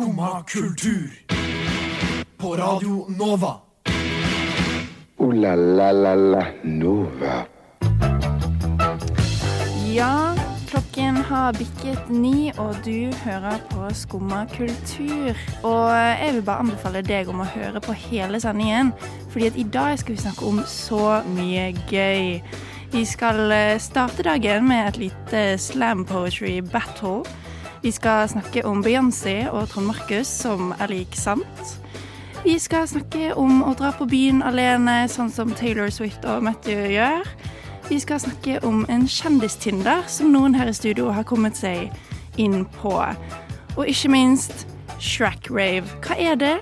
Skumma kultur. På Radio Nova. O-la-la-la-la Nova. Ja, klokken har bikket ni, og du hører på Skumma kultur. Og jeg vil bare anbefale deg om å høre på hele sendingen, fordi at i dag skal vi snakke om så mye gøy. Vi skal eh, starte dagen med et lite slam poetry battle. Vi skal snakke om Beyoncé og Trond Markus som er lik sant. Vi skal snakke om å dra på byen alene, sånn som Taylor Swift og Matthew gjør. Vi skal snakke om en kjendistinder som noen her i studio har kommet seg inn på. Og ikke minst Shrek Rave. Hva er det?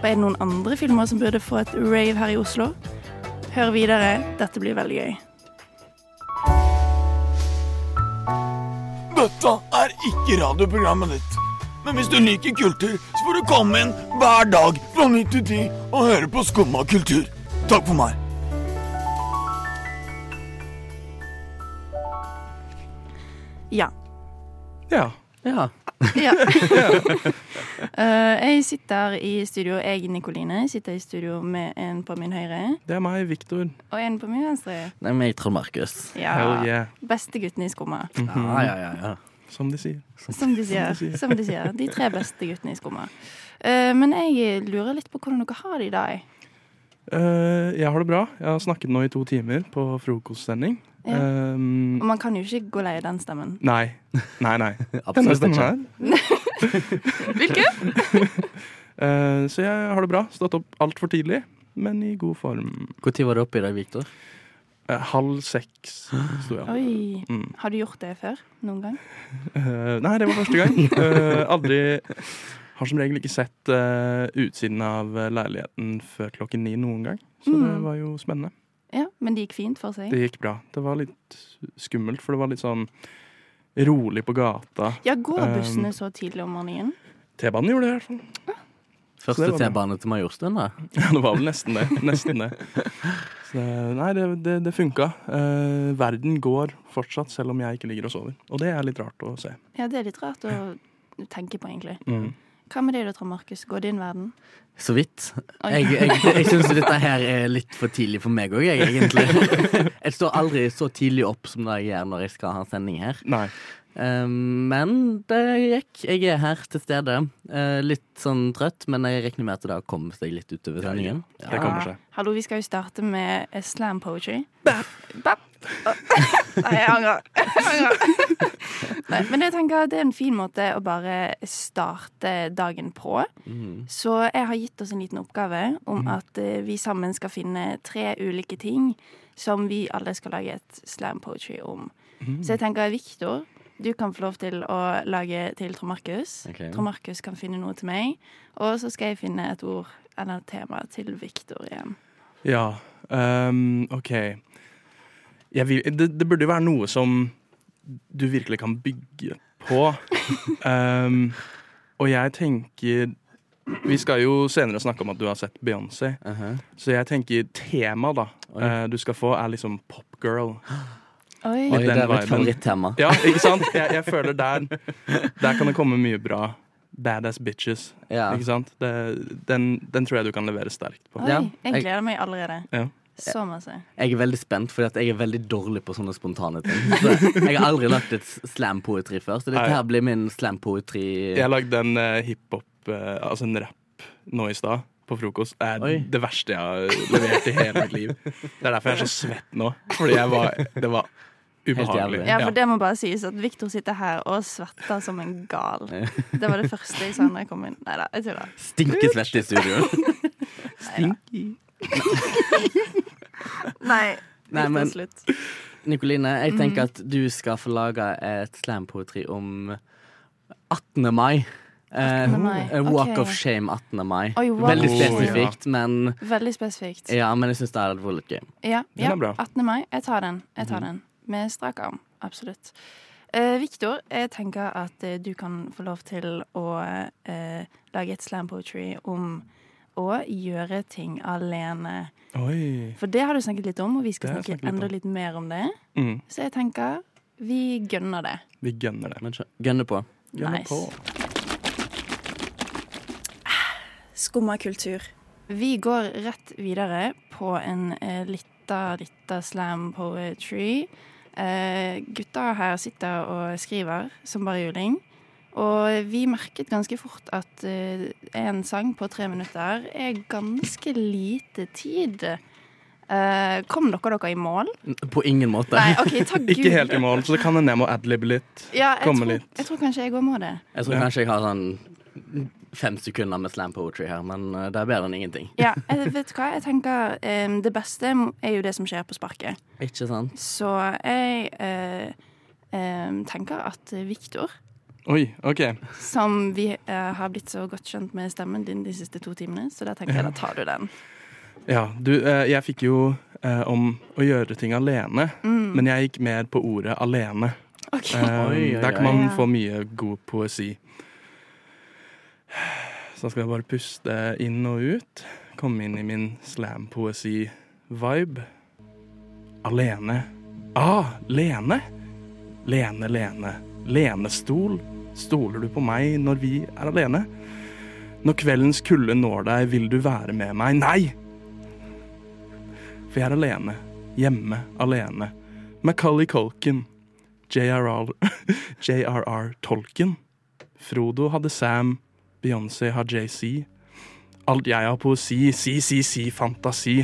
Og er det noen andre filmer som burde få et rave her i Oslo? Hør videre. Dette blir veldig gøy. Dette er ikke radioprogrammet ditt. Men hvis du liker kultur, så får du komme inn hver dag fra 9 til 10 og høre på Skumma kultur. Takk for meg. Ja. Ja. Ja. ja. uh, jeg sitter i studio, jeg Nikoline, sitter i studio med en på min høyre Det er meg, Viktor. og en på min venstre. Det er meg, Trond Markus. Ja. Hell yeah. Bestegutten i skumma. Ja, ja, ja, ja. Som de sier. Som de sier. Som de sier. De tre beste guttene i skumma. Uh, men jeg lurer litt på hvordan dere har det i dag. Uh, jeg har det bra. Jeg har snakket nå i to timer på frokostsending. Ja. Um, Og man kan jo ikke gå lei den stemmen. nei. Nei, nei. Denne stemmen her. Hvilken? uh, så jeg har det bra. Stått opp altfor tidlig, men i god form. Når var du oppe i dag, Viktor? Uh, halv seks sto jeg opp. Oi. Mm. Har du gjort det før? Noen gang? Uh, nei, det var første gang. Eh, aldri Har som regel ikke sett eh, utsiden av eh, leiligheten før klokken ni noen gang. Så det Mm. var jo spennende. Ja, Men det gikk fint for seg? Det gikk bra. Det var litt skummelt, for det var litt sånn rolig på gata. Ja, går Um, bussene så tidlig om morgenen? T-banen gjorde det i hvert fall. Første. T-bane til Majorstuen, da? Ja, det var vel nesten det. Nesten det. Så, nei, det, det, det funka. Eh, verden går fortsatt, selv om jeg ikke ligger og sover. Og det er litt rart å se. Ja, det er litt rart å tenke på, egentlig. Mm. Hva med deg da, Trond Markus? Går din verden? Så vidt. Jeg, jeg, jeg syns dette her er litt for tidlig for meg òg, jeg, egentlig. Jeg står aldri så tidlig opp som det jeg gjør når jeg skal ha sending her. Nei. Um, men det gikk. Jeg er her til stede. Uh, litt sånn trøtt, men jeg regner med at det har kommet seg litt utover sendingen. Det kommer seg. Hallo, vi skal jo starte med eh, slam poetry. Bap. Nei, jeg angrer. Jeg angrer. Nei, men jeg tenker at det er en fin måte å bare starte dagen på. Mm. Så jeg har gitt oss en liten oppgave om at eh, vi sammen skal finne tre ulike ting som vi alle skal lage et slam poetry om. Så jeg tenker Viktor, du kan få lov til å lage til Trond Markus. Okay. Trond Markus kan finne noe til meg. Og så skal jeg finne et ord eller et tema til Viktor igjen. Ja, um, OK. Jeg vil, det, det burde jo være noe som du virkelig kan bygge på. um, og jeg tenker Vi skal jo senere snakke om at du har sett Beyoncé. Uh-huh. Så jeg tenker tema da Oi. eh, du skal få, er liksom popgirl. Oi. Oi, det er mitt favorittema. Ja, ikke sant? Jeg, jeg føler der Der kan det komme mye bra. Badass bitches. Ja. Ikke sant? Det, den, den tror jeg du kan levere sterkt på. Oi, Ja, jeg gleder meg allerede. Ja. Så masse. Jeg er veldig spent, for jeg er veldig dårlig på sånne spontane ting. Så jeg har aldri lagt et slam poetry før, så dette her blir min slam poetry. Jeg lagde en uh, hiphop, uh, altså en rapp, nå i stad. På frokost. Det er Oi. det verste jeg har levert i hele mitt liv. Det er derfor jeg er så svett nå. Fordi jeg var, det var ubehagelig. Ja, for det må bare sies at Viktor sitter her og svetter som en gal. Det var det første jeg sa når jeg kom inn. Nei da, jeg tuller. Stinkesvett i studio. Stinky. Nei, Nei, men-. Nikoline, jeg Mhm. tenker at du skal få lage et slampoetri om 18. mai. Eh, 18. mai, eh, Walk okay. of shame 18. mai. Oi, wow. Veldig Oh, spesifikt, men, Veldig spesifikt. ja, men jeg syns det hadde vært litt gøy. Ja, ja, er 18. mai. Jeg tar den. Jeg tar den. Med strak arm. Absolutt. Eh, Viktor, jeg tenker at eh, du kan få lov til å eh, lage et slam poetry om å gjøre ting alene. Oi. For det har du snakket litt om, og vi skal snakke litt enda om. litt mer om det. Mm, Så jeg tenker vi gønner det. vi gønner det. Men så- på. Gønner Nice. på. Skumma kultur. Vi går rett videre på en eh, lita, lita slam poetry. Eh, gutta her sitter og skriver som bare juling. Og vi merket ganske fort at eh, en sang på tre minutter er ganske lite tid. Eh, kom dere dere i mål? På ingen måte. Nei, OK, takk Gud. Ikke helt i mål, så det kan hende jeg må adlibbe litt. Ja, jeg, tror, litt. jeg tror kanskje jeg òg må det. Jeg tror Ja. kanskje jeg har sånn fem sekunder med slam poetry her, men eh, det er bedre enn ingenting. Ja, jeg vet du hva? Jeg tenker um, Det beste er jo det som skjer på sparket. Ikke sant? Så jeg uh, um, tenker at Viktor, Oi, OK. som vi uh, har blitt så godt kjent med stemmen din de siste to timene, så da tenker jeg da tar du den. Ja, du, jeg fikk jo eh, om å gjøre ting alene, Mm. men jeg gikk mer på ordet alene. OK. Eh, Oi, oi, der kan man oi. få mye god poesi. Da skal jeg bare puste inn og ut. Komme inn i min slam-poesi-vibe. Alene. Ah, Lene! Lene, Lene. Lenestol. Stoler du på meg når vi er alene? Når kveldens kulde når deg, vil du være med meg? Nei! For jeg er alene. Hjemme, alene. Macaulay Culkin. JRR JRR Tolkien. Frodo hadde Sam. Beyoncé har JC. Alt jeg har poesi. Si, si, si, fantasi.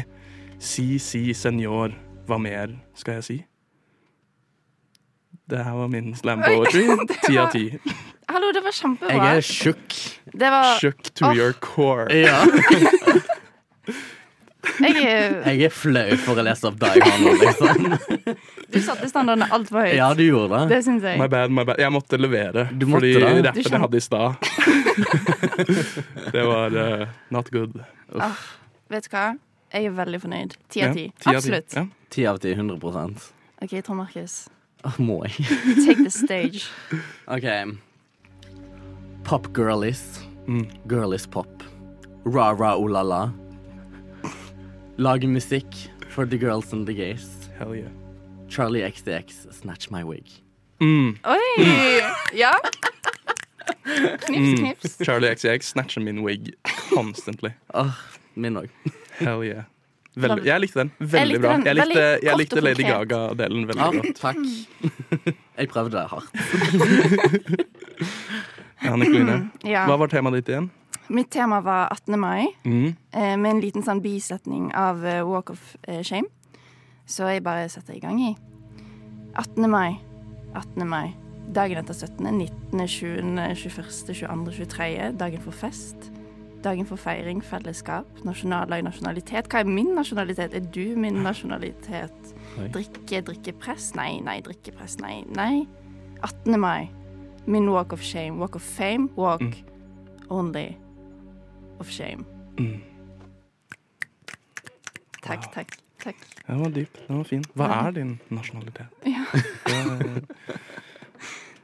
Si, si, senor. Hva mer skal jeg si? Det her var min slam poetry. Ti av ti. Hallo, det var kjempebra. Jeg er tjukk. Det var Shook to oh. your core. Ja. jeg, er- Jeg er flau for å lese opp Die Hard nå, liksom. Du satte standardene altfor høyt. Ja, du gjorde det. Det synes jeg. My bad, my bad. Jeg måtte levere. Du måtte fordi det? rappen Du jeg hadde i stad Det var eh, not good. Ah, vet du hva? Jeg er veldig fornøyd. Ti av ti. Ja, ti av ti. Absolutt. Ja. Ti av ti, 100 OK, Trond Markus. Åh, Må jeg? Take the stage. OK. Pop girlies. Mm. Girlies pop. Ra-ra-o-la-la. Lage musikk for the girls and the gays. Hell yeah. Charlie XDX, Snatch My Wig. Mm. Oi! Ja. Knips, knips. Charlie XCX snatcher min wig constantly. Oh, min òg. Hell yeah. Veldig, jeg likte den. Veldig likte bra. den. Jeg likte, jeg likte Lady. Gaga-delen veldig Ja, godt. takk. Jeg prøvde hardt. Ja, Nikoline, Ja. hva var temaet ditt igjen? Mitt tema var 18. mai, Mm. eh, med en liten sånn bisetning av eh, Walk of eh, Shame. Så jeg bare setter i gang i. 18. mai. 18. mai. Dagen etter 17., 19., 20., 21., 22., 23. Dagen for fest. Dagen for feiring, fellesskap, nasjonaldag, nasjonalitet. Hva er min nasjonalitet? Er du min nasjonalitet? Oi. Drikke, drikkepress? Nei, nei, drikkepress. Nei, nei. 18. mai. Min walk of shame. Walk of fame. Walk Mm. only of shame. Mm. Takk, Wow. takk, takk. Den var dyp. Den var fin. Hva Ja. er din nasjonalitet? Ja.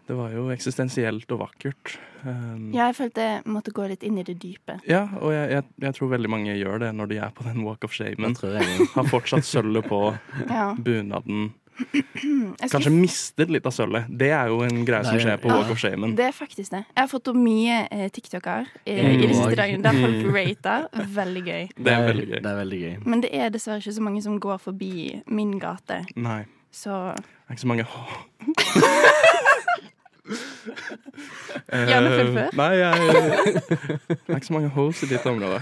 Det, det var jo eksistensielt og vakkert. Um, Ja, jeg følte jeg måtte gå litt inn i det dype. ja, og jeg, jeg, jeg tror veldig mange gjør det når de er på den walk of shamen. Har fortsatt sølvet på Ja. bunaden. Kanskje mistet litt av sølvet. Det er jo en greie som er- skjer på ja. walk of shamen. Det er faktisk det. Jeg har fått opp mye eh, TikToker eh, Mm. i de siste dagene der folk rater. Veldig gøy. Det er veldig gøy. Det er veldig gøy. Men det er dessverre ikke så mange som går forbi min gate. Nei. Så Det er ikke så mange Gjerne fullfør. Eh, Nei, jeg Det er ikke så mange hoes i ditt område.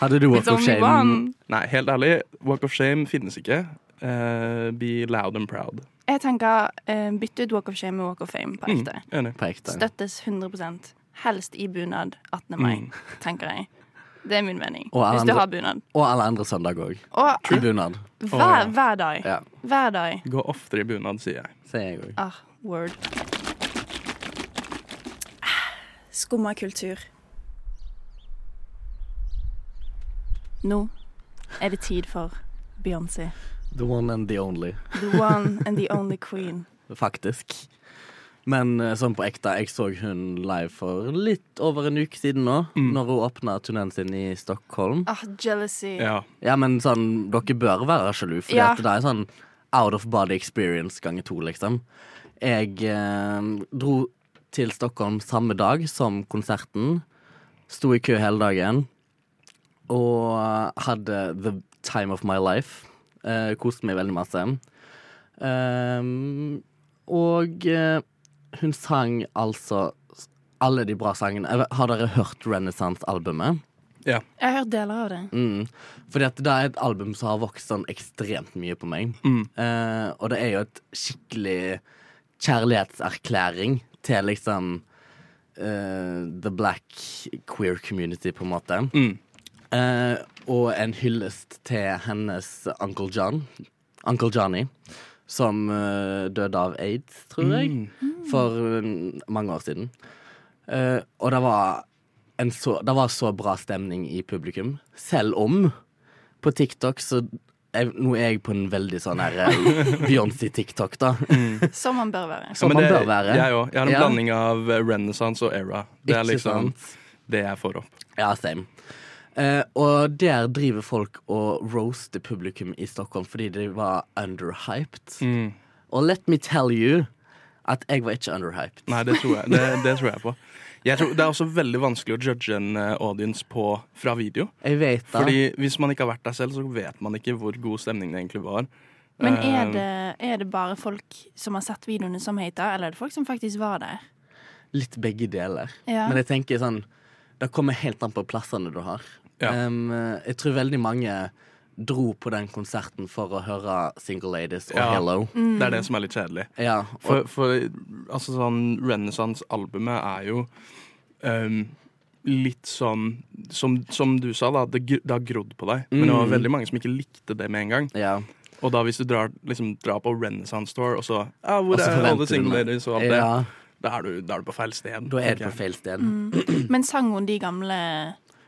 Hadde du Walk of Shame. Nei, helt ærlig, walk of shame finnes ikke. Eh, be loud and proud. Jeg tenker uh, bytte ut Walk of Shame med Walk of Fame på Mm, ekte. Mm, på ekte? Støttes 100 Helst i bunad 18. mai, Mm. tenker jeg. Det er min mening. Hvis du har bunad. Og alle andre søndag òg. Og I bunad. hver, hver dag. Ja, Hver dag. Gå oftere i bunad, sier jeg. sier jeg òg. Ah, word. Skumma kultur. Nå er det tid for Beyoncé. The one and the only, The one and the only queen. faktisk. Men eh, sånn på ekte, jeg så hun live for litt over en uke siden nå. Mm. Når hun åpna turneen sin i Stockholm. Ah, jealousy. Ja. Ja, men sånn, dere bør være sjalu, for Ja. det er sånn out of body experience ganger to, liksom. Jeg eh, dro til Stockholm samme dag som konserten. Sto i kø hele dagen. og hadde the time of my life. Uh, koste meg veldig masse. Um, og uh, hun sang altså alle de bra sangene. Har dere hørt Renaissance-albumet? Jeg har hørt deler av det. Mm. Fordi at det er et album som har vokst sånn ekstremt mye på meg. Eh, og det er jo et skikkelig kjærlighetserklæring til liksom uh, the black queer community, på en måte. Mm. Eh, og en hyllest til hennes Uncle John, Uncle Johnny, som uh, døde av aids, tror jeg, Mm. for mm, mange år siden. Uh, og det var, en så, det var så bra stemning i publikum, selv om på TikTok så jeg, Nå er jeg på en veldig sånn her eh, Beyoncé-TikTok, da. Som man bør være. Som ja, man det- bør være. Jeg òg. Jeg har en Ja. blanding av renaissance og era. Det er Ikke liksom sant? det jeg får opp. Ja, same. Eh, og der driver folk og roaster publikum i Stockholm fordi de var underhyped. Mm. Og let me tell you at jeg var ikke underhyped. Nei, det tror jeg, det, det tror jeg på. Jeg tror, det er også veldig vanskelig å judge en eh, audience på, fra video. Jeg vet da. Fordi Hvis man ikke har vært der selv, så vet man ikke hvor god stemning det egentlig var. Men Eh, er det, er det bare folk som har sett videoene som hater, eller er det folk som faktisk var der? Litt begge deler. Ja. Men jeg tenker sånn Det kommer helt an på plassene du har. Ja. Um, jeg tror veldig mange dro på den konserten for å høre Single Ladies og Ja. Hello. Mm. Det er det som er litt kjedelig. Ja, For, for altså sånn Renaissance-albumet er jo um, litt sånn som, som du sa, da. Det, det har grodd på deg. Men det var Mm. veldig mange som ikke likte det med en gang. ja. Og da hvis du drar, liksom, drar på Renaissance Store, og så ja, Hvor er alle single ladies og alt det? ja, Da er, du, da er du på feil sted. da er du på feil sted. Mm. Men sang hun de gamle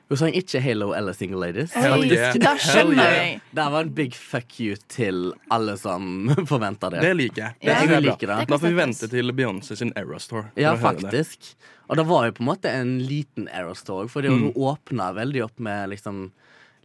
Hun sang ikke Halo eller Single Ladies. Hell yeah. Da skjønner yeah. jeg. Det var en big fuck you til alle som forventa det. Det liker jeg. Det jeg er liker det. Da får vi vente til Beyoncé sin Aerostore. Store. Ja, faktisk. Og det var jo på en måte en liten Aerostore, fordi Mm. hun åpna veldig opp med liksom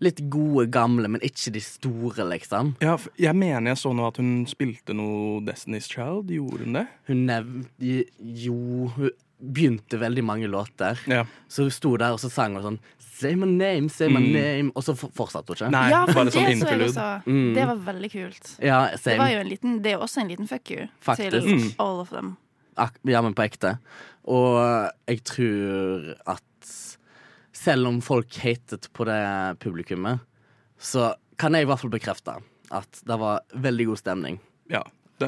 litt gode, gamle, men ikke de store, liksom. Ja, jeg mener jeg så nå at hun spilte noe Destiny's Child. Gjorde hun det? Hun nevnte Jo, hun begynte veldig mange låter. Ja. Så hun sto der og så sang hun sånn Say my name, say my Mm. name Og så fortsatte hun ikke. Nei, Ja, for det sånn så jeg også. Mm. Det var veldig kult. Ja, Det, var jo en liten, det er også en liten fuck you Faktisk. til Mm. all of them. Ak ja, men på ekte. Og jeg tror at selv om folk hatet på det publikummet, så kan jeg i hvert fall bekrefte at det var veldig god stemning. Ja.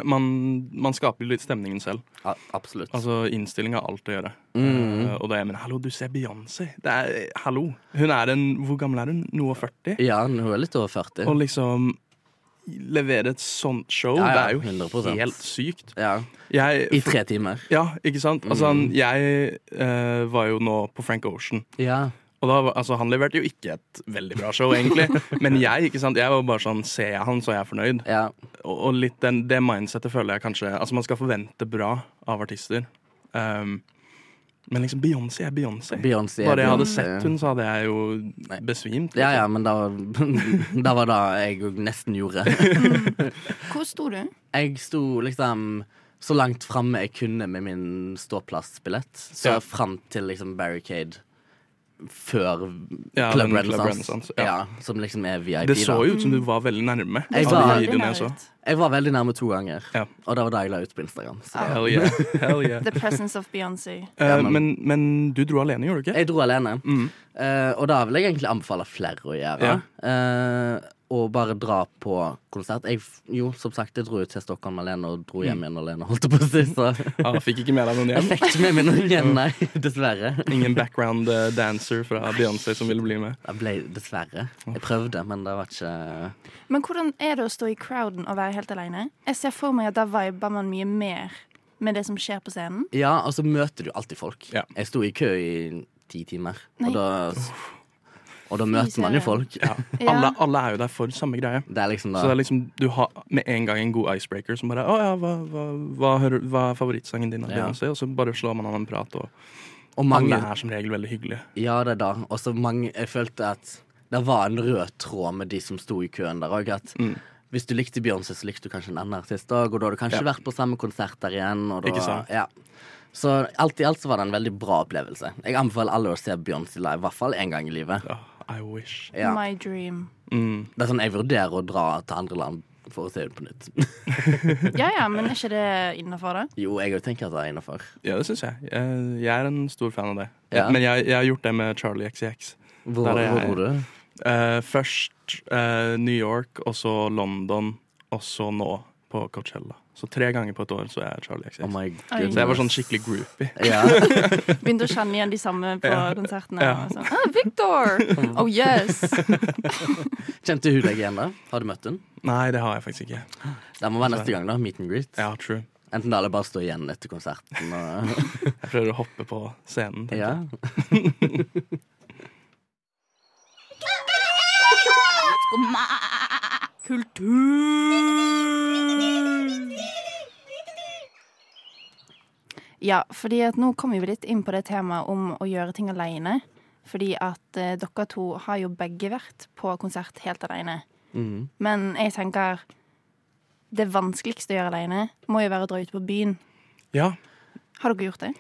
Man, man skaper litt stemningen selv. Ja, absolutt. Altså, Innstilling har alt å gjøre. Mm. Uh, og det er, men hallo, du ser Beyoncé. Det er, hallo. Hun er en Hvor gammel er hun? Noe og 40? Ja, hun er litt over 40. Og liksom levere et sånt show, Ja, ja, det er jo 100%. helt sykt. Ja, Jeg, I tre timer. Ja, ikke sant? Altså, Mm. jeg uh, var jo nå på Frank Ocean. Ja. Og da, altså, han leverte jo ikke et veldig bra show, egentlig. Men jeg ikke sant? Jeg var bare sånn Ser jeg han, så er jeg fornøyd. ja. Og, og litt den, det mindsettet føler jeg kanskje Altså, man skal forvente bra av artister. Um, men liksom Beyoncé er Beyoncé. Beyoncé er Bare jeg hadde sett hun, så hadde jeg jo Nei. besvimt. Ja, ja, liksom. men da, da var det jeg nesten gjorde. Hvor sto du? Jeg sto liksom så langt framme jeg kunne med min ståplassbillett. Så Ja. fram til liksom Barricade før Ja, Club Club Renaissance. Renaissance, ja. ja. som liksom er VIP. Det så jo ut som du var veldig nærme. Jeg var- jeg Jeg var veldig nærme to ganger, Ja. og det var da jeg la ut på Instagram. Hell yeah. Hell yeah. The presence of Beyoncé. Uh, men- men, men du dro alene, gjorde du ikke? Jeg dro alene, Mm. uh, og da vil jeg egentlig anbefale flere å gjøre. Eh, og bare dra på konsert. Jeg, jo, som sagt, jeg dro ut til Stockholm alene og dro hjem igjen alene, holdt jeg på å si. Så Ja, fikk ikke med deg noen jeg fikk ikke med meg noen igjen, nei. Dessverre. Ingen background eh, dancer fra Beyoncé som ville bli med? Jeg ble dessverre. Jeg prøvde, men det var ikke Men hvordan er det å stå i crowden og være helt alene? Jeg ser for meg at da viber man mye mer med det som skjer på scenen. Ja, og så møter du alltid folk. Ja. Jeg sto i kø i ti timer, Nei. og da Og da møter man jo folk. Ja. Alle, alle er jo der for samme greie. Det er liksom da Så det er liksom, du har med en gang en god icebreaker som bare Å ja, hva, hva, hva, hører- hva er favorittsangen din av Ja. Og så bare slår man an en prat, og Og mange alle er som regel veldig hyggelige. Ja, det er da. Og så mange Jeg følte at det var en rød tråd med de som sto i køen der òg. At Mm. hvis du likte Beyoncé, så likte du kanskje en annen artist òg. Og da har du kanskje Ja. vært på samme konsert der igjen. Og da, Ikke sant? Ja. Så alt i alt så var det en veldig bra opplevelse. Jeg anbefaler alle å se Beyoncé live, i hvert fall én gang i livet. Ja, I wish. Ja. My dream. Mm. Det er sånn, Jeg vurderer å dra til andre land for å se det på nytt. Ja ja, men er ikke det innafor, da? Jo, jeg òg tenker at det er innafor. Ja, det syns jeg. jeg. Jeg er en stor fan av det. Ja. Men jeg, jeg har gjort det med Charlie XCX. Hvor, Der er hvor jeg. bor du? Eh, først uh, New York, og så London, og så nå på Coachella. Så tre ganger på et år så er jeg Charlie XX. Oh my så jeg var sånn skikkelig groupie. Yeah. Begynte å kjenne igjen de samme på Ja. konsertene. Ja. Og sånn, ah, Victor! Oh yes! Kjente hun deg igjen, da? Har du møtt hun? Nei, det har jeg faktisk ikke. Det må være neste gang, da. Meet and greet. Ja, true. Enten det eller bare stå igjen etter konserten. Og... Jeg prøver å hoppe på scenen. tenker ja. jeg. Ja, fordi at nå kommer vi litt inn på det temaet om å gjøre ting alene. Fordi at eh, dere to har jo begge vært på konsert helt alene. Mm. Men jeg tenker det vanskeligste å gjøre alene må jo være å dra ut på byen. Ja. Har dere gjort det?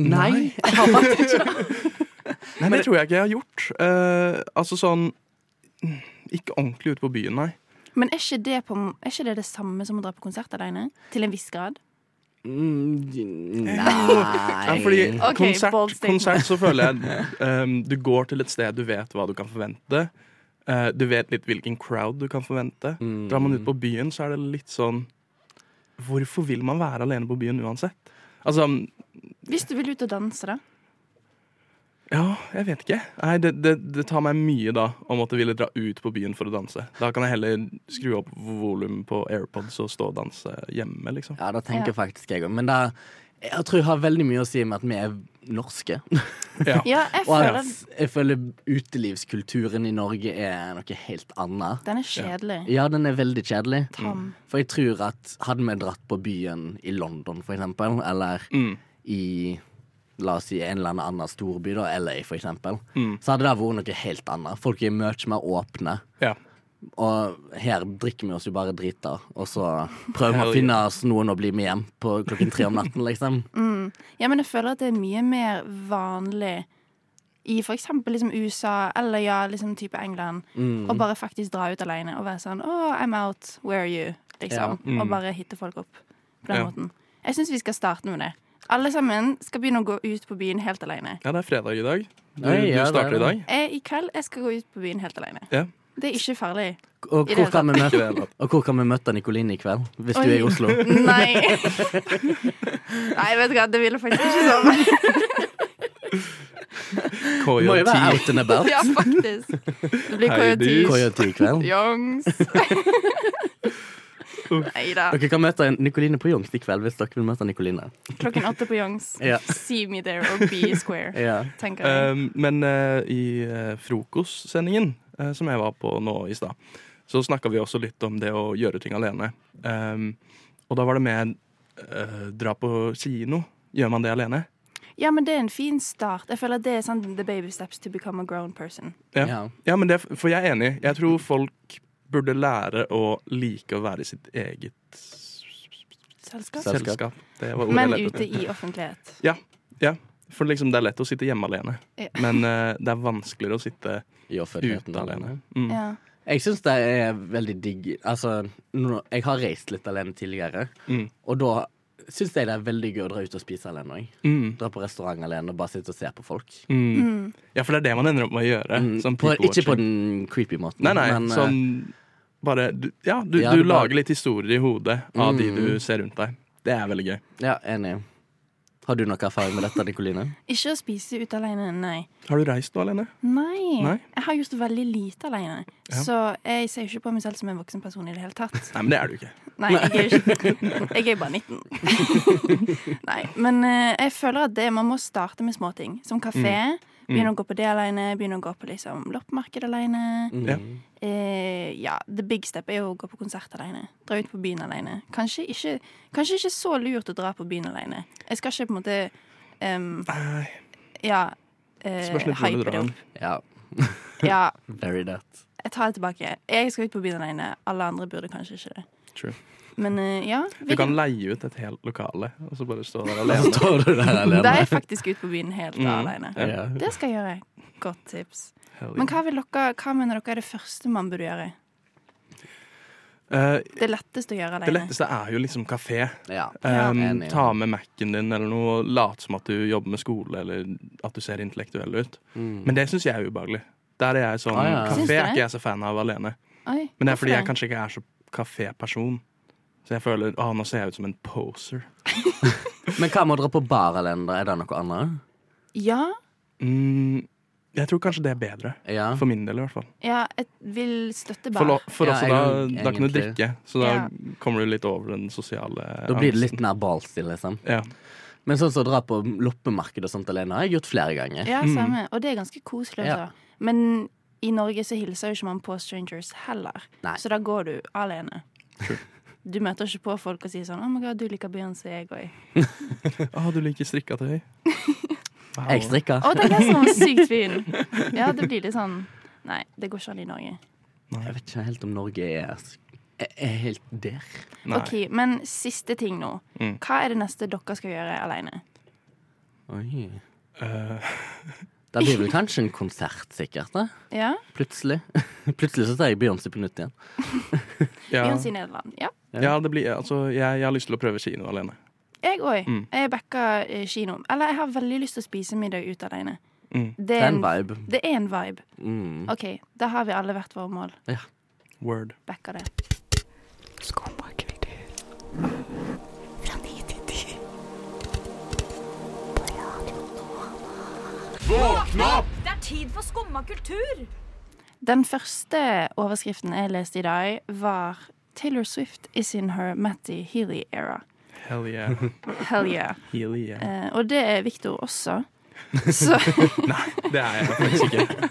Nei, Nei, det tror jeg ikke jeg har gjort. Uh, altså sånn Ikke ordentlig ute på byen, nei. Men er ikke, det på, er ikke det det samme som å dra på konsert alene? Til en viss grad? Mm, Nei Ja, fordi okay, konsert, konsert så føler jeg um, Du går til et sted du vet hva du kan forvente. Uh, du vet litt hvilken crowd du kan forvente. Mm. Drar man ut på byen, så er det litt sånn Hvorfor vil man være alene på byen uansett? Altså, Hvis du vil ut og danse, da? Ja, jeg vet ikke. Nei, det, det, det tar meg mye da å måtte ville dra ut på byen for å danse. Da kan jeg heller skru opp volum på AirPods og stå og danse hjemme, liksom. Ja, det tenker Ja. faktisk jeg òg. Men det, jeg tror jeg har veldig mye å si med at vi er norske. Ja. Ja, jeg Og føler at jeg føler utelivskulturen i Norge er noe helt annet. den er kjedelig. Ja, den er veldig kjedelig. Tom. For jeg tror at hadde vi dratt på byen i London, for eksempel, eller Mm. i La oss si en eller annen storby, da, LA for eksempel, Mm. så hadde det vært noe helt annet. Folk er mye mer åpne. Ja. Og her drikker vi oss jo bare drita, og så prøver vi å finne oss noen å bli med hjem på klokken tre om natten, liksom. Mm. Ja, men jeg føler at det er mye mer vanlig i for eksempel liksom USA eller ja, liksom type England, Mm. å bare faktisk dra ut alene og være sånn Oh, I'm out. Where are you? Liksom. Ja. Mm. Og bare hitte folk opp på den Ja. måten. Jeg syns vi skal starte med det. Alle sammen skal begynne å gå ut på byen helt alene. ja, det er fredag i dag. Du, Nei, ja, du starter er i dag. Jeg, I kveld jeg skal gå ut på byen helt alene. Ja. Det er ikke farlig. Og hvor, kan vi møte, og hvor kan vi møte Nikoline i kveld? Hvis du er i Oslo. Nei. Nei, vet du hva, det ville faktisk ikke sånn. Må jo være KJT. out and about. Ja, faktisk. Det blir. KJT. KJT i kveld. Youngs. Nei da. Dere kan møte Nikoline på Youngs i kveld hvis dere vil møte Nikoline. Klokken åtte på Youngs. Ja. See me there or be square, Ja. tenker jeg. Um, men uh, i uh, frokostsendingen uh, som jeg var på nå i stad, så snakka vi også litt om det å gjøre ting alene. Um, og da var det med eh, dra på kino. Gjør man det alene? Ja, men det er en fin start. Jeg føler at det er sånn the baby steps to become a grown person. Ja. Ja. Ja, men det, For jeg er enig. Jeg tror folk burde lære å like å være i sitt eget Selskap. Selskap. selskap. Det var ordet Men jeg ute i offentlighet. Ja, for liksom det er lett å sitte hjemme alene. Ja. Men uh, det er vanskeligere å sitte I ute alene. Mm. Ja. Jeg syns det er veldig digg Altså, jeg har reist litt alene tidligere, Mm. og da syns jeg det er veldig gøy å dra ut og spise alene òg. Mm. Dra på restaurant alene og bare sitte og se på folk. Mm. Mm. Ja, for det er det man ender opp med å gjøre. Mm, Sånn på, ikke på den creepy måten, Nei, nei, men sånn bare du, Ja, du, Ja, du du bare- lager litt historier i hodet av de Mm. du ser rundt deg. Det er veldig gøy. ja, enig. Har du noe erfaring med dette, Nikoline? Ikke å spise ute alene, nei. Har du reist noe alene? nei. Nei? Jeg har gjort veldig lite alene. Ja. Så jeg ser ikke på meg selv som en voksen person i det hele tatt. Nei, men det er du ikke. Nei, jeg er jo ikke Jeg er bare 19. Nei, men eh, jeg føler at det, man må starte med småting. Som kafé. Begynne å gå på det alene. begynner å gå på liksom loppemarked alene. Mm. Ja. Eh, ja, the big step er jo å gå på konsert alene. Dra ut på byen alene. Kanskje ikke, kanskje ikke så lurt å dra på byen alene. Jeg skal ikke på en måte um, Ja. Eh, hype det opp. Ja, Ja, very that. jeg tar det tilbake. Jeg skal ut på byen alene. Alle andre burde kanskje ikke det. True. Men ja. Vi Du kan leie ut et helt lokale, og så bare stå der alene. står du der Da er jeg faktisk ute på byen helt Mm. alene. Ja. Det skal jeg gjøre. Godt tips. Hell Men hva, vil dere, hva mener dere er det første man burde gjøre? Uh, Det letteste å gjøre alene. det letteste er jo liksom kafé. Ja. Um, ta med Mac-en din eller noe, late som at du jobber med skole, eller at du ser intellektuell ut. Mm. Men det syns jeg er ubehagelig. Der er jeg sånn, Ah, ja. Kafé er ikke jeg så fan av alene. Oi, Men det er fordi jeg kanskje ikke er så kaféperson. Så jeg føler å, nå ser jeg ut som en poser. Men hva med å dra på bar alene? Er det noe annet? Ja, Mm, jeg tror kanskje det er bedre. Ja. For min del, i hvert fall. ja, jeg vil støtte For, bar. lo- for Ja, også jeg da, da kan du drikke, så da Ja. kommer du litt over den sosiale Da blir det litt mer ballstil, liksom. Ja. Men sånn som å dra på loppemarked og sånt alene har jeg gjort flere ganger. Ja, Mm. samme. Og det er ganske koselig. Ja. Men i Norge så hilser jo ikke man på strangers heller. Nei. Så da går du alene. Du møter ikke på folk og sier sånn 'Å my god, du liker Beyoncé, jeg òg'. Å, du liker strikka tøy? Wow. Jeg strikker. Å, den er sånn sykt fin! Ja, det blir litt sånn Nei, det går ikke an i Norge. Jeg vet ikke helt om Norge er, er, helt der. Nei. OK, men siste ting nå. Mm. Hva er det neste dere skal gjøre alene? Oi. Eh, Da blir vel kanskje en konsert, sikkert. da Ja? Plutselig. Plutselig så tar jeg Beyoncé på nytt igjen. ja. Beyoncé i Nederland. Ja. ja, det blir Altså, jeg, jeg har lyst til å prøve kino alene. Jeg òg. Mm. Jeg backa eh, kino. Eller jeg har veldig lyst til å spise middag ut alene. Mm. Det Det er en vibe. det er en vibe. Mm. OK, da har vi alle hvert vårt mål. Ja. Word. Backa det. Det er tid for skumma kultur! Den første overskriften jeg leste i dag, var Taylor Swift is in her Matty Healy era. Hell yeah. Hell yeah. Healy, yeah. Eh, og det er Victor også. Så, Det er jeg faktisk ikke.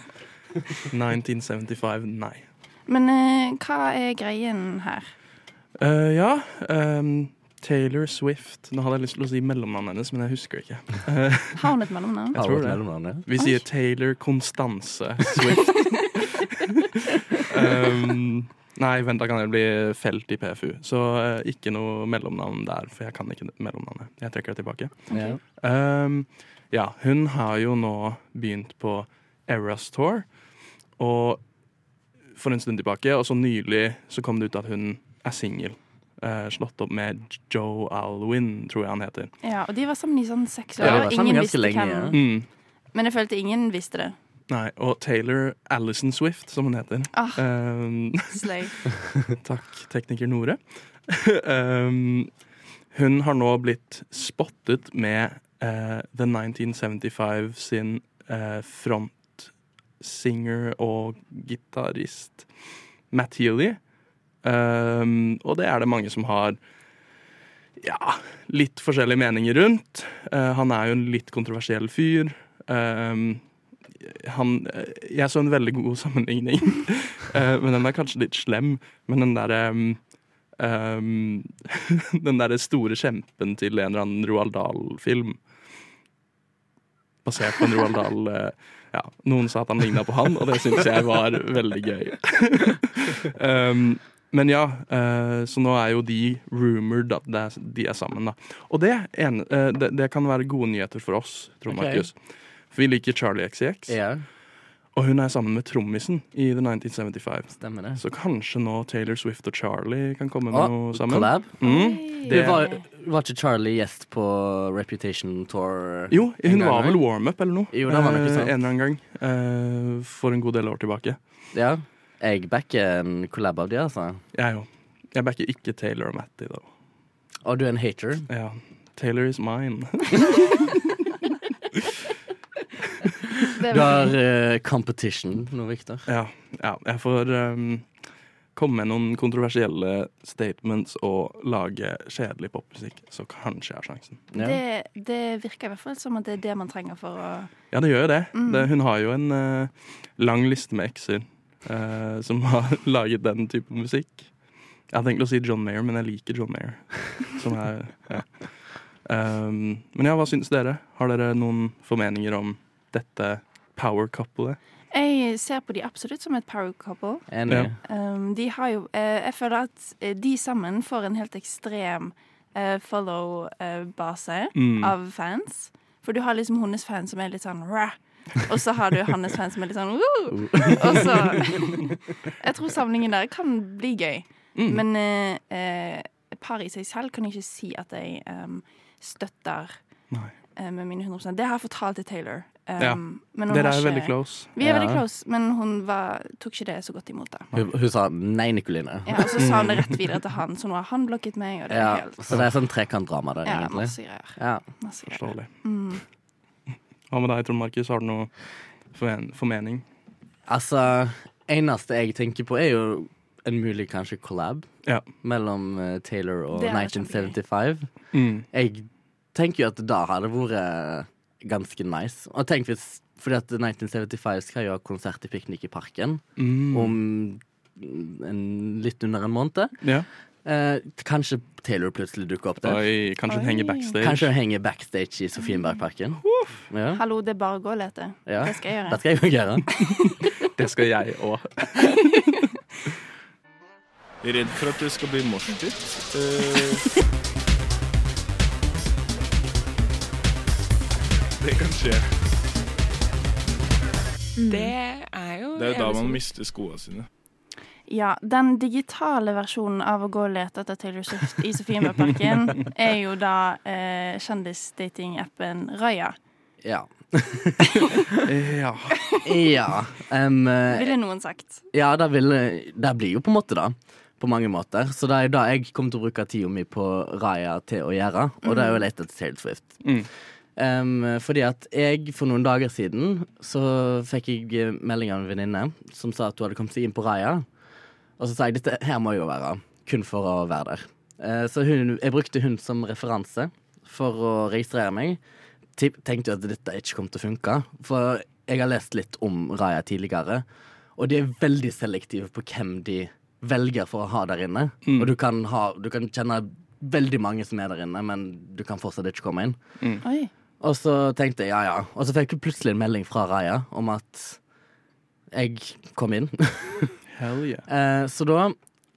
1975, nei. men eh, hva er greien her? Uh, ja, ehm, Taylor Swift. Nå hadde jeg lyst til å si mellomnavnet hennes, men jeg husker ikke. Har hun et mellomnavn? Jeg tror det. Mellomnavn, ja. vi sier Taylor Constance Swift. um, nei, vent, da kan jeg bli felt i PFU. Så uh, ikke noe mellomnavn der, for jeg kan ikke mellomnavnet. Jeg trekker det tilbake. Okay. Um, ja, hun har jo nå begynt på Eras Tour. Og for en stund tilbake, og så nylig så kom det ut at hun er singel. Eh, slått opp med Joe Alwyn, tror jeg han heter. Ja, og de var sammen i sånn seks år. ja, og ingen visste lenge, hvem. ja. Mm. Men jeg følte ingen visste det. Nei, og Taylor Alison Swift, som hun heter. Ah. Um, Slay. takk, tekniker Nore. um, hun har nå blitt spottet med uh, The 1975 sin uh, frontsinger og gitarist Matt Healy. Um, og det er det mange som har ja, litt forskjellige meninger rundt. Uh, han er jo en litt kontroversiell fyr. Um, han, eh, jeg så en veldig god sammenligning, uh, men den er kanskje litt slem. Men den derre um, um, Den derre store kjempen til en eller annen Roald Dahl-film. Basert på en Roald Dahl uh, ja, Noen sa at han ligna på han, og det syns jeg var veldig gøy. um, men ja, eh, så nå er jo de rumored at det de er sammen, da. Og det, en, eh, det, det kan være gode nyheter for oss, Trond okay. Markus. For vi liker Charlie XCX. Yeah. Og hun er sammen med trommisen i The 1975. stemmer det. Så kanskje nå Taylor Swift og Charlie kan komme med Å, noe sammen. collab? Mm. Det var, var ikke Charlie gjest på Reputation Tour? Jo, hun var vel warm-up eller noe. Jo, det var nok eh, sant. En eller annen gang. eh, for en god del år tilbake. Ja. Jeg backer en collab av de, altså. Jeg òg. Jeg backer ikke Taylor og Matty, da. Og du er en hater? Ja. Taylor is mine. Du har uh, competition nå, Victor. ja, ja. Jeg får um, komme med noen kontroversielle statements og lage kjedelig popmusikk, så kanskje jeg har sjansen. Ja. det, det virker i hvert fall som at det er det man trenger for å Ja, det gjør jo det. Mm. det hun har jo en uh, lang liste med ekser eh, som har laget den type musikk. Jeg hadde tenkt å si John Mayer, men jeg liker John Mayer. Som er, ja. um, men ja, hva syns dere? Har dere noen formeninger om dette power couplet? Jeg ser på de absolutt som et power couple. Enig. Ja. Um, de har jo uh, Jeg føler at eh, de sammen får en helt ekstrem uh, follow-base Mm. av fans. For du har liksom hennes fan som er litt sånn Rah! Og så har du hans fan som er litt sånn Woo! Og så Jeg tror samlingen der kan bli gøy. Mm. Men eh, eh, par i seg selv kan jeg ikke si at jeg um, støtter Nei. eh, med mine 100% Det har jeg fortalt til Taylor. Em, Ja. men hun Dere er ikke- veldig close. Vi er Ja. veldig close, men hun var, tok ikke det så godt imot. da Hun, hun sa nei, Nikoline. ja, Og så sa hun det rett videre til han, så nå har han blokket meg. Og det Ja, helt så det er sånn trekantdrama der, ja, egentlig. masse greier. Ja. Masse greier. Forståelig. Mm. Hva med deg, Trond Markus? Har du noe formen- formening? Altså, eneste jeg tenker på, er jo en mulig kanskje collab Ja. mellom uh, Taylor og er 1975. Mm. Jeg tenker jo at da hadde vært ganske nice. Og tenk hvis Fordi at 1975 skal jo ha konsert i Piknik i Parken Mm. om en, litt under en måned. Ja. Eh, kanskje Taylor plutselig dukker opp der. Oi, kanskje hun henger backstage. Kanskje hun henger backstage i Sofienbergparken. Ja. Hallo, det er bare å gå og lete. Ja. Det skal jeg gjøre. Det skal jeg gjøre. Det skal jeg òg. Redd for at det skal bli moshpit. Uh, det kan skje. Det er jo Det er jo da man mister skoene sine. Ja, den digitale versjonen av å gå og lete etter Taylor Swift i Sofienbergparken er jo da eh, kjendisdatingappen Raya. Ja. Ja. ja. em, eh, Ville noen sagt. Ja, det, ville, det blir jo på en måte det. På mange måter. Så det er jo det jeg kommer til å bruke tida mi på Raya til å gjøre. Og det er jo å lete etter Taylor Swift. Mm. Em, fordi at jeg for noen dager siden så fikk jeg melding av en venninne som sa at hun hadde kommet seg inn på Raya. Og så sa jeg dette her må jo være kun for å være der. Uh, så hun, jeg brukte hun som referanse for å registrere meg. Tip- Tenkte jo at dette ikke kom til å funke. For jeg har lest litt om Raya tidligere, og de er veldig selektive på hvem de velger for å ha der inne. Og du kan, ha, du kan kjenne veldig mange som er der inne, men du kan fortsatt ikke komme inn. Oi. Og så tenkte jeg ja, ja. Og så fikk jeg plutselig en melding fra Raya om at jeg kom inn. Hell yeah. Eh, så da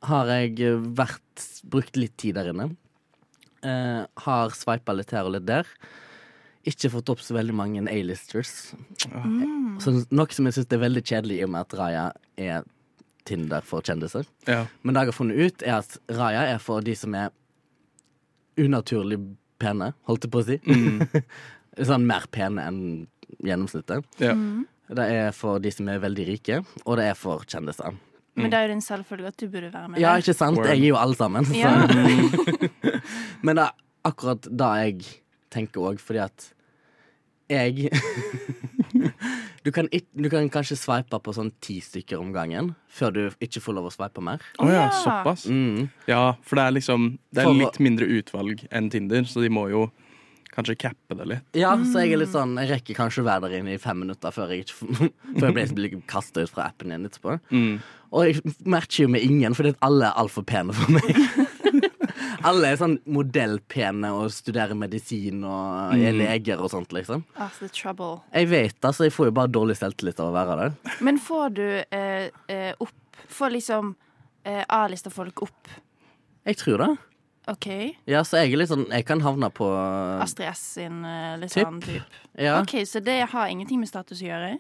har jeg vært brukt litt tid der inne. Eh, har sveipa litt her og litt der. Ikke fått opp så veldig mange A-listers. Så noe som jeg syns er veldig kjedelig i og med at Raya er Tinder for kjendiser. Ja. Men det jeg har funnet ut, er at Raya er for de som er unaturlig pene, holdt jeg på å si. sånn mer pene enn gjennomsnittet. ja. Det er for de som er veldig rike, og det er for kjendiser. Men det er jo din selvfølge at du burde være med. Ja, ikke sant? Word. Jeg er jo alle sammen. Så. Ja. Men det er akkurat det jeg tenker òg, fordi at jeg du, kan du kan kanskje sveipe på sånn ti stykker om gangen før du ikke får lov å sveipe mer. Å ja, ja. såpass. Mm. Ja, for det er liksom Det er litt mindre utvalg enn Tinder, så de må jo kanskje cappe det litt. Ja, så jeg er litt sånn Jeg rekker kanskje å være der inne i fem minutter før jeg, ikke, før jeg blir kasta ut fra appen igjen etterpå. Mm. Og jeg matcher jo med ingen, fordi alle er altfor pene for meg. alle er sånn modellpene og studerer medisin og er leger og sånt, liksom. Ah, the trouble. Jeg vet altså, jeg får jo bare dårlig selvtillit av å være der. Men får du eh, eh, opp Får liksom eh, A-lista folk opp? Jeg tror det. OK. Ja, så jeg er litt sånn Jeg kan havne på Astrid S sin eh, litt Typ. sånn type. Ja. OK, så det har ingenting med status å gjøre?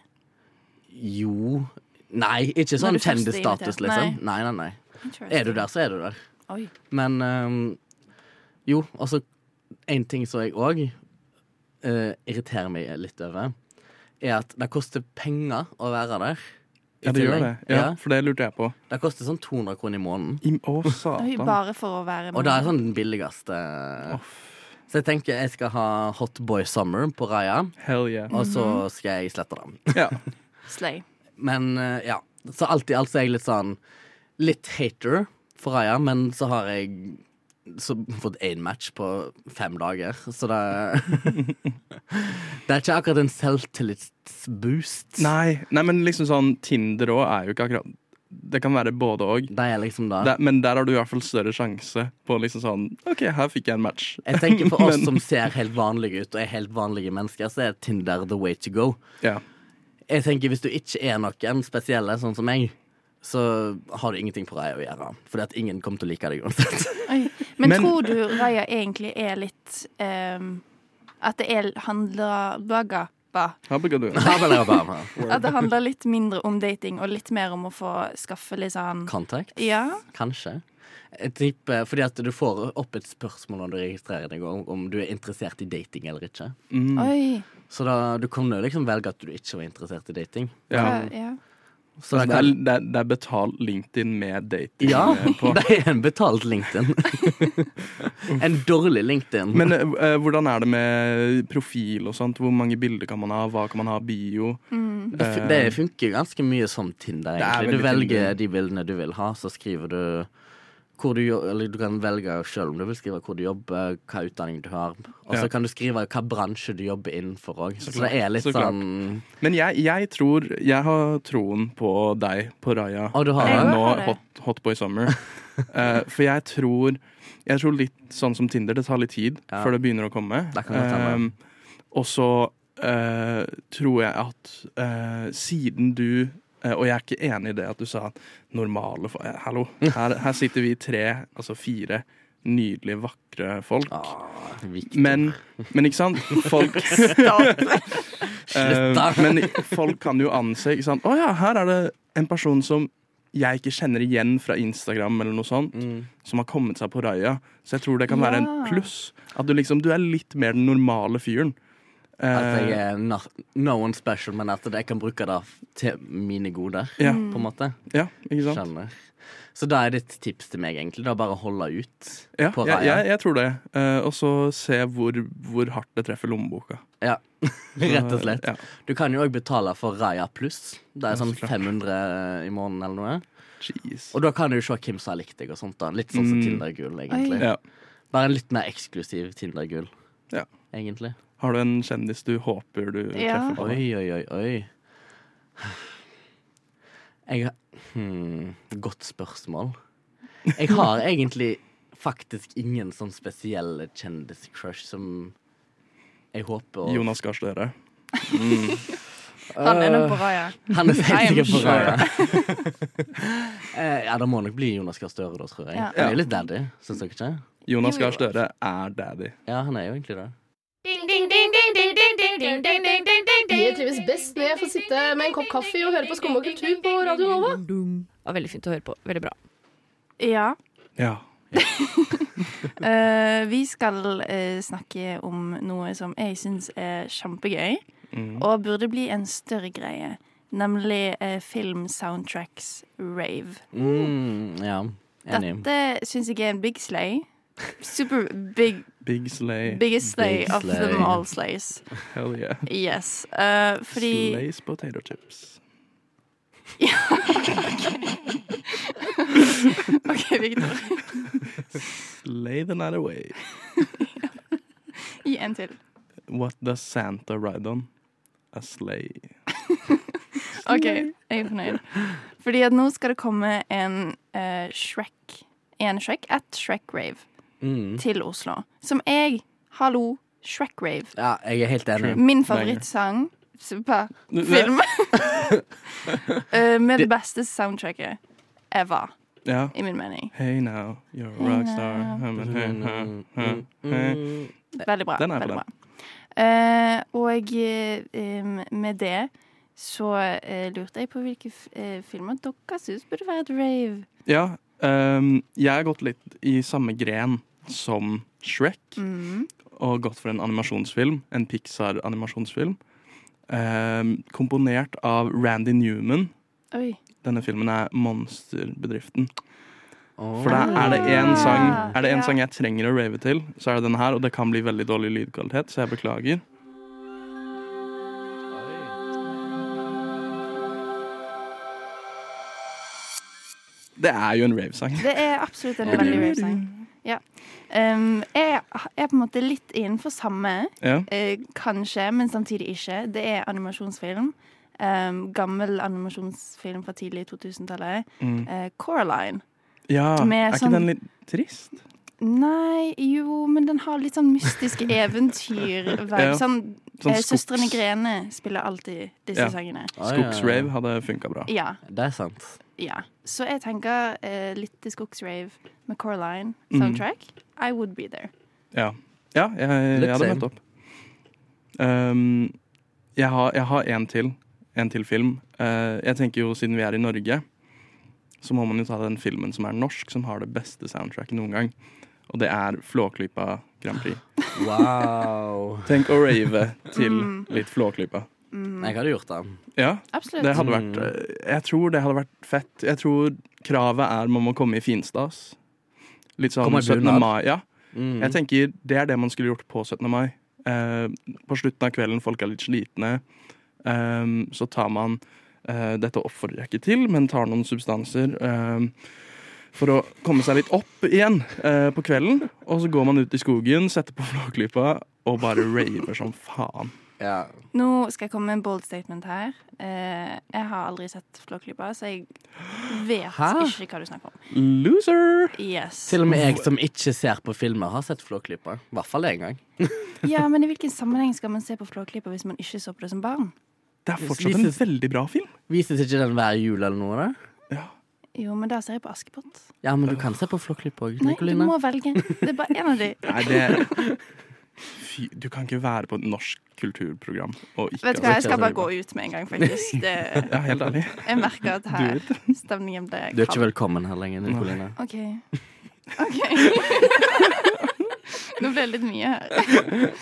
Jo Nei, ikke Når sånn du først er kjendisstatus, invitert. liksom. Nei, nei, nei. Er du der, så er du der. Oi. Men um, jo, altså En ting som jeg òg irriterer meg litt over, er at det koster penger å være der. i Ja, det gjør det. Ja, For det lurte jeg på. Det koster sånn 200 kroner i måneden. I, å, satan. bare for å være Og det er sånn den billigste. Så jeg tenker jeg skal ha Hot Boy Summer på Raya, Hell yeah. og så Mhm. skal jeg slette dem. Ja. Slay. Men eh, ja. Så alltid altså er jeg litt sånn Litt hater for Raya, men så har jeg så fått én match på fem dager, så det Det er ikke akkurat en selvtillitsboost. Nei, nei, men liksom sånn Tinder òg er jo ikke akkurat Det kan være både. Er liksom Men der har du i hvert fall større sjanse på liksom sånn OK, her fikk jeg en match. Jeg tenker For oss Men- som ser helt vanlige ut og er helt vanlige mennesker, så er Tinder the way to go. Ja. Jeg tenker Hvis du ikke er noen spesielle, sånn som meg, så har du ingenting på Raya å gjøre. Fordi at ingen kommer til å like deg uansett. Men, Men- tror du Raya egentlig er litt um, At det er handler baga. At det handler litt mindre om dating og litt mer om å få skaffe litt sånn Kontakt? Ja. Kanskje. Jeg tipper, fordi at du får opp et spørsmål når du registrerer deg, om, om du er interessert i dating eller ikke. Mm. Oi. Så da, du kan jo liksom velge at du ikke var interessert i dating. Ja. Ja. Så Det er, det, er, det er betalt LinkedIn med dating ja, på? Ja, det er en betalt LinkedIn. en dårlig LinkedIn. Men uh, hvordan er det med profil og sånt? Hvor mange bilder kan man ha? Hva kan man ha? Bio? Mm. Det, det funker ganske mye som Tinder, er egentlig. Du velger Tinder. de bildene du vil ha, så skriver du hvor du, eller du kan velge selv om du vil skrive hvor du jobber, hva utdanning du har. Og så Ja. kan du skrive hva bransje du jobber innenfor òg. Så, så, det er litt så sånn Men jeg, jeg tror Jeg har troen på deg, på Raja. Du har eh, nå hot, hotboy Summer. uh, for jeg tror Jeg tror litt sånn som Tinder, det tar litt tid Ja. før det begynner å komme. Eh, og så uh, tror jeg at uh, siden du og jeg er ikke enig i det at du sa normale fo- eh, Hallo, her, her sitter vi tre, altså fire nydelige, vakre folk. Ah. Men, men ikke sant? Folk Eh, Men folk kan jo anse ikke sant? Å ja, her er det en person som jeg ikke kjenner igjen fra Instagram eller noe sånt, Mm. som har kommet seg på raia. Så jeg tror det kan være en pluss. At du liksom, du er litt mer den normale fyren. At jeg Eh, er not, no one special, men at jeg kan bruke det til mine goder, Ja. på en måte. ja, ikke sant? Skjønner. Så da er ditt tips til meg egentlig da bare holde ut Ja, på jeg, Raja. jeg, jeg tror det. Uh, og så se hvor, hvor hardt det treffer lommeboka. Ja, rett og slett. Ja. Du kan jo òg betale for Raja pluss. Det er Ja, sånn så 500 i måneden eller noe. Jeez. Og da kan du jo se hvem som har likt deg og sånt. da Litt sånn som Mm. Tinder-gull, egentlig. Ja. Bare en litt mer eksklusiv Tinder-gull, Ja. egentlig. Har du en kjendis du håper du Ja. treffer på? Oi, oi, oi, oi. Jeg har hmm, Godt spørsmål. Jeg har egentlig faktisk ingen sånn spesielle kjendiscrush som jeg håper å Jonas Gahr Støre. Han er nok på Raja. Han er helt sikkert på. Raja. Eh, ja, det må nok bli Jonas Gahr Støre, da, tror jeg. Ja. Han er jo litt daddy, syns dere ikke? Jonas Jo, jo. Gahr Støre er daddy. Ja, han er jo egentlig det ding, Jeg trives best når jeg får sitte med en kopp kaffe og høre på Skum og kultur på Radio Nova. Det var veldig fint å høre på. Veldig bra. Ja. Ja. uh, vi skal uh, snakke om noe som jeg syns er kjempegøy, mm. og burde bli en større greie. Nemlig eh, uh, film soundtracks rave. Mm, ja, enig. Dette syns jeg er en big slay. Super big Big Slay. biggest slay Big of slay. them all slays. Hell yeah. Yes. Uh, fordi Slays potato chips. Ja, OK, Victor. Slay the night away. Gi en til. What does Santa ride on? A sleigh. OK, jeg er fornøyd. Fordi at nå skal det komme en uh, Shrek En Shrek, at Shrek Rave Mm. til Oslo. Som jeg Hallo, Shrek Rave. Ja, jeg er helt enig. Min favorittsang på film. Eh, med det beste soundtracket ever, Ja. i min mening. Hey now, you're a rockstar. Hum, hum, hum. Veldig bra. Den er veldig bra. Uh, og uh, med det så lurte jeg på hvilke f filmer dere syns burde være et rave. Ja, um, jeg har gått litt i samme gren som Shrek. Mm. Og gått for en animasjonsfilm. En Pixar-animasjonsfilm. Eh, komponert av Randy Newman. Oi. Denne filmen er Monsterbedriften. Oh. For da er det én sang, Ah, det en ja. sang jeg trenger å rave til, så er det denne her. Og det kan bli veldig dårlig lydkvalitet, så jeg beklager. Det er jo en ravesang. Det er absolutt en veldig rave-sang. Ja. Um, jeg er på en måte litt innenfor samme, Ja. uh, kanskje, men samtidig ikke. Det er animasjonsfilm. Um, gammel animasjonsfilm fra tidlig 2000-tallet. Mm. Uh, Coraline. ja. Med Er sånn- ikke den litt trist? Nei, jo, men den har litt sånn mystiske eventyr. Ja. Sånn, Sånn eh, Søstrene Grene spiller alltid disse Ja. sangene. Skogsrave hadde funka bra. Ja, Det er sant. Ja. Så jeg tenker eh, litt til Skogsrave med Coraline soundtrack. soundtrack. I would be there. Ja, ja jeg, jeg jeg hadde møtt opp. Um, jeg har, jeg har en til. En til film. Uh, jeg tenker jo Siden vi er i Norge, så må man jo ta den filmen som er norsk, som har det beste soundtracket noen gang. Og det er Flåklypa Grand Prix. Wow. Tenk å rave til Mm. litt Flåklypa. Jeg hadde gjort det. Ja, Absolutt. det hadde vært eh, Jeg tror det hadde vært fett. Jeg tror kravet er man må komme i finstas. Litt sånn 17. mai. Ja. Mm. Jeg tenker Det er det man skulle gjort på 17. mai. Eh, på slutten av kvelden, folk er litt slitne, eh, så tar man eh, Dette oppfordrer jeg ikke til, men tar noen substanser eh, for å komme seg litt opp igjen eh, på kvelden. Og så går man ut i skogen, setter på Flåklypa og bare raver som faen. Ja. Nå skal jeg komme med en bold statement her. Eh, jeg har aldri sett Flåklypa, så jeg vet Hæ? ikke hva du snakker om. Loser! Yes. Til og med jeg som ikke ser på filmer, har sett Flåklypa. I hvert fall én gang. Ja, men i hvilken sammenheng skal man se på Flåklypa hvis man ikke så på det som barn? Det er fortsatt en Vises- veldig bra film. Vises ikke den hver jul eller noe? da? Jo, men da ser jeg på Askepott. Ja, men du kan se på Flåklypa òg, Nei, du må velge. Det er bare en av de. Nei, det Fy, du kan ikke være på et norsk kulturprogram og ikke Vet du hva, jeg skal bare gå ut med en gang, faktisk. Det, Ja, helt ærlig. jeg merker at her stemningen ble Du er ikke velkommen her lenger, Nicoline. OK. OK. Nå ble det litt mye her.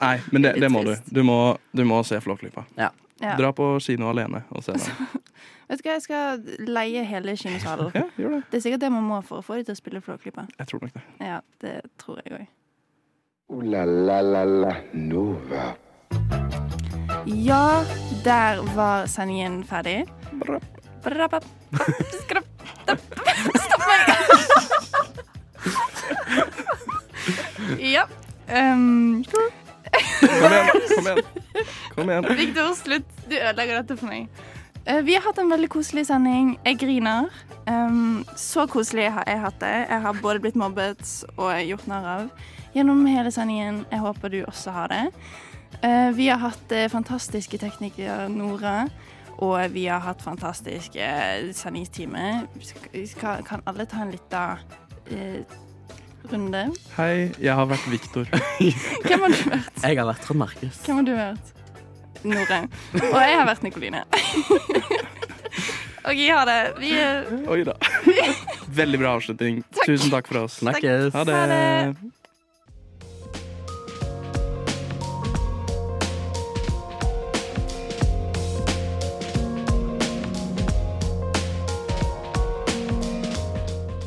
Nei, men det, det må du. Du må, du må se Flåklypa. Ja. Dra på kino alene og se den. Vet du hva, jeg skal leie hele kinosalen. Ja, det. Det er sikkert det man må for å få dem til å spille Flåklypa. Jeg tror nok det. Ja, det tror jeg òg. Ooh la la la la Nova. Ja, der var sendingen ferdig. Brapp, skrapp, Stopp meg! Ja. Um, Kom igjen, kom igjen. Kom igjen. Victor, slutt. Du ødelegger dette for meg. Eh, vi har hatt en veldig koselig sending. Jeg griner. Um, så koselig har jeg hatt det. Jeg har både blitt mobbet og gjort narr av gjennom hele sendingen. Jeg håper du også har det. Eh, vi har hatt eh, fantastiske teknikere Nora. Og vi har hatt fantastiske sendingstime. Skal- skal- Kan alle ta en liten eh, runde? Hei, jeg har vært Viktor. Hvem har du vært? Jeg har vært Trond Markus. Hvem har du vært? Nore. Og jeg har vært Nikoline. OK, ha det. Vi er Oi da. Veldig bra avslutning. Tusen takk for oss. Snakkes. Ha det. Ha det.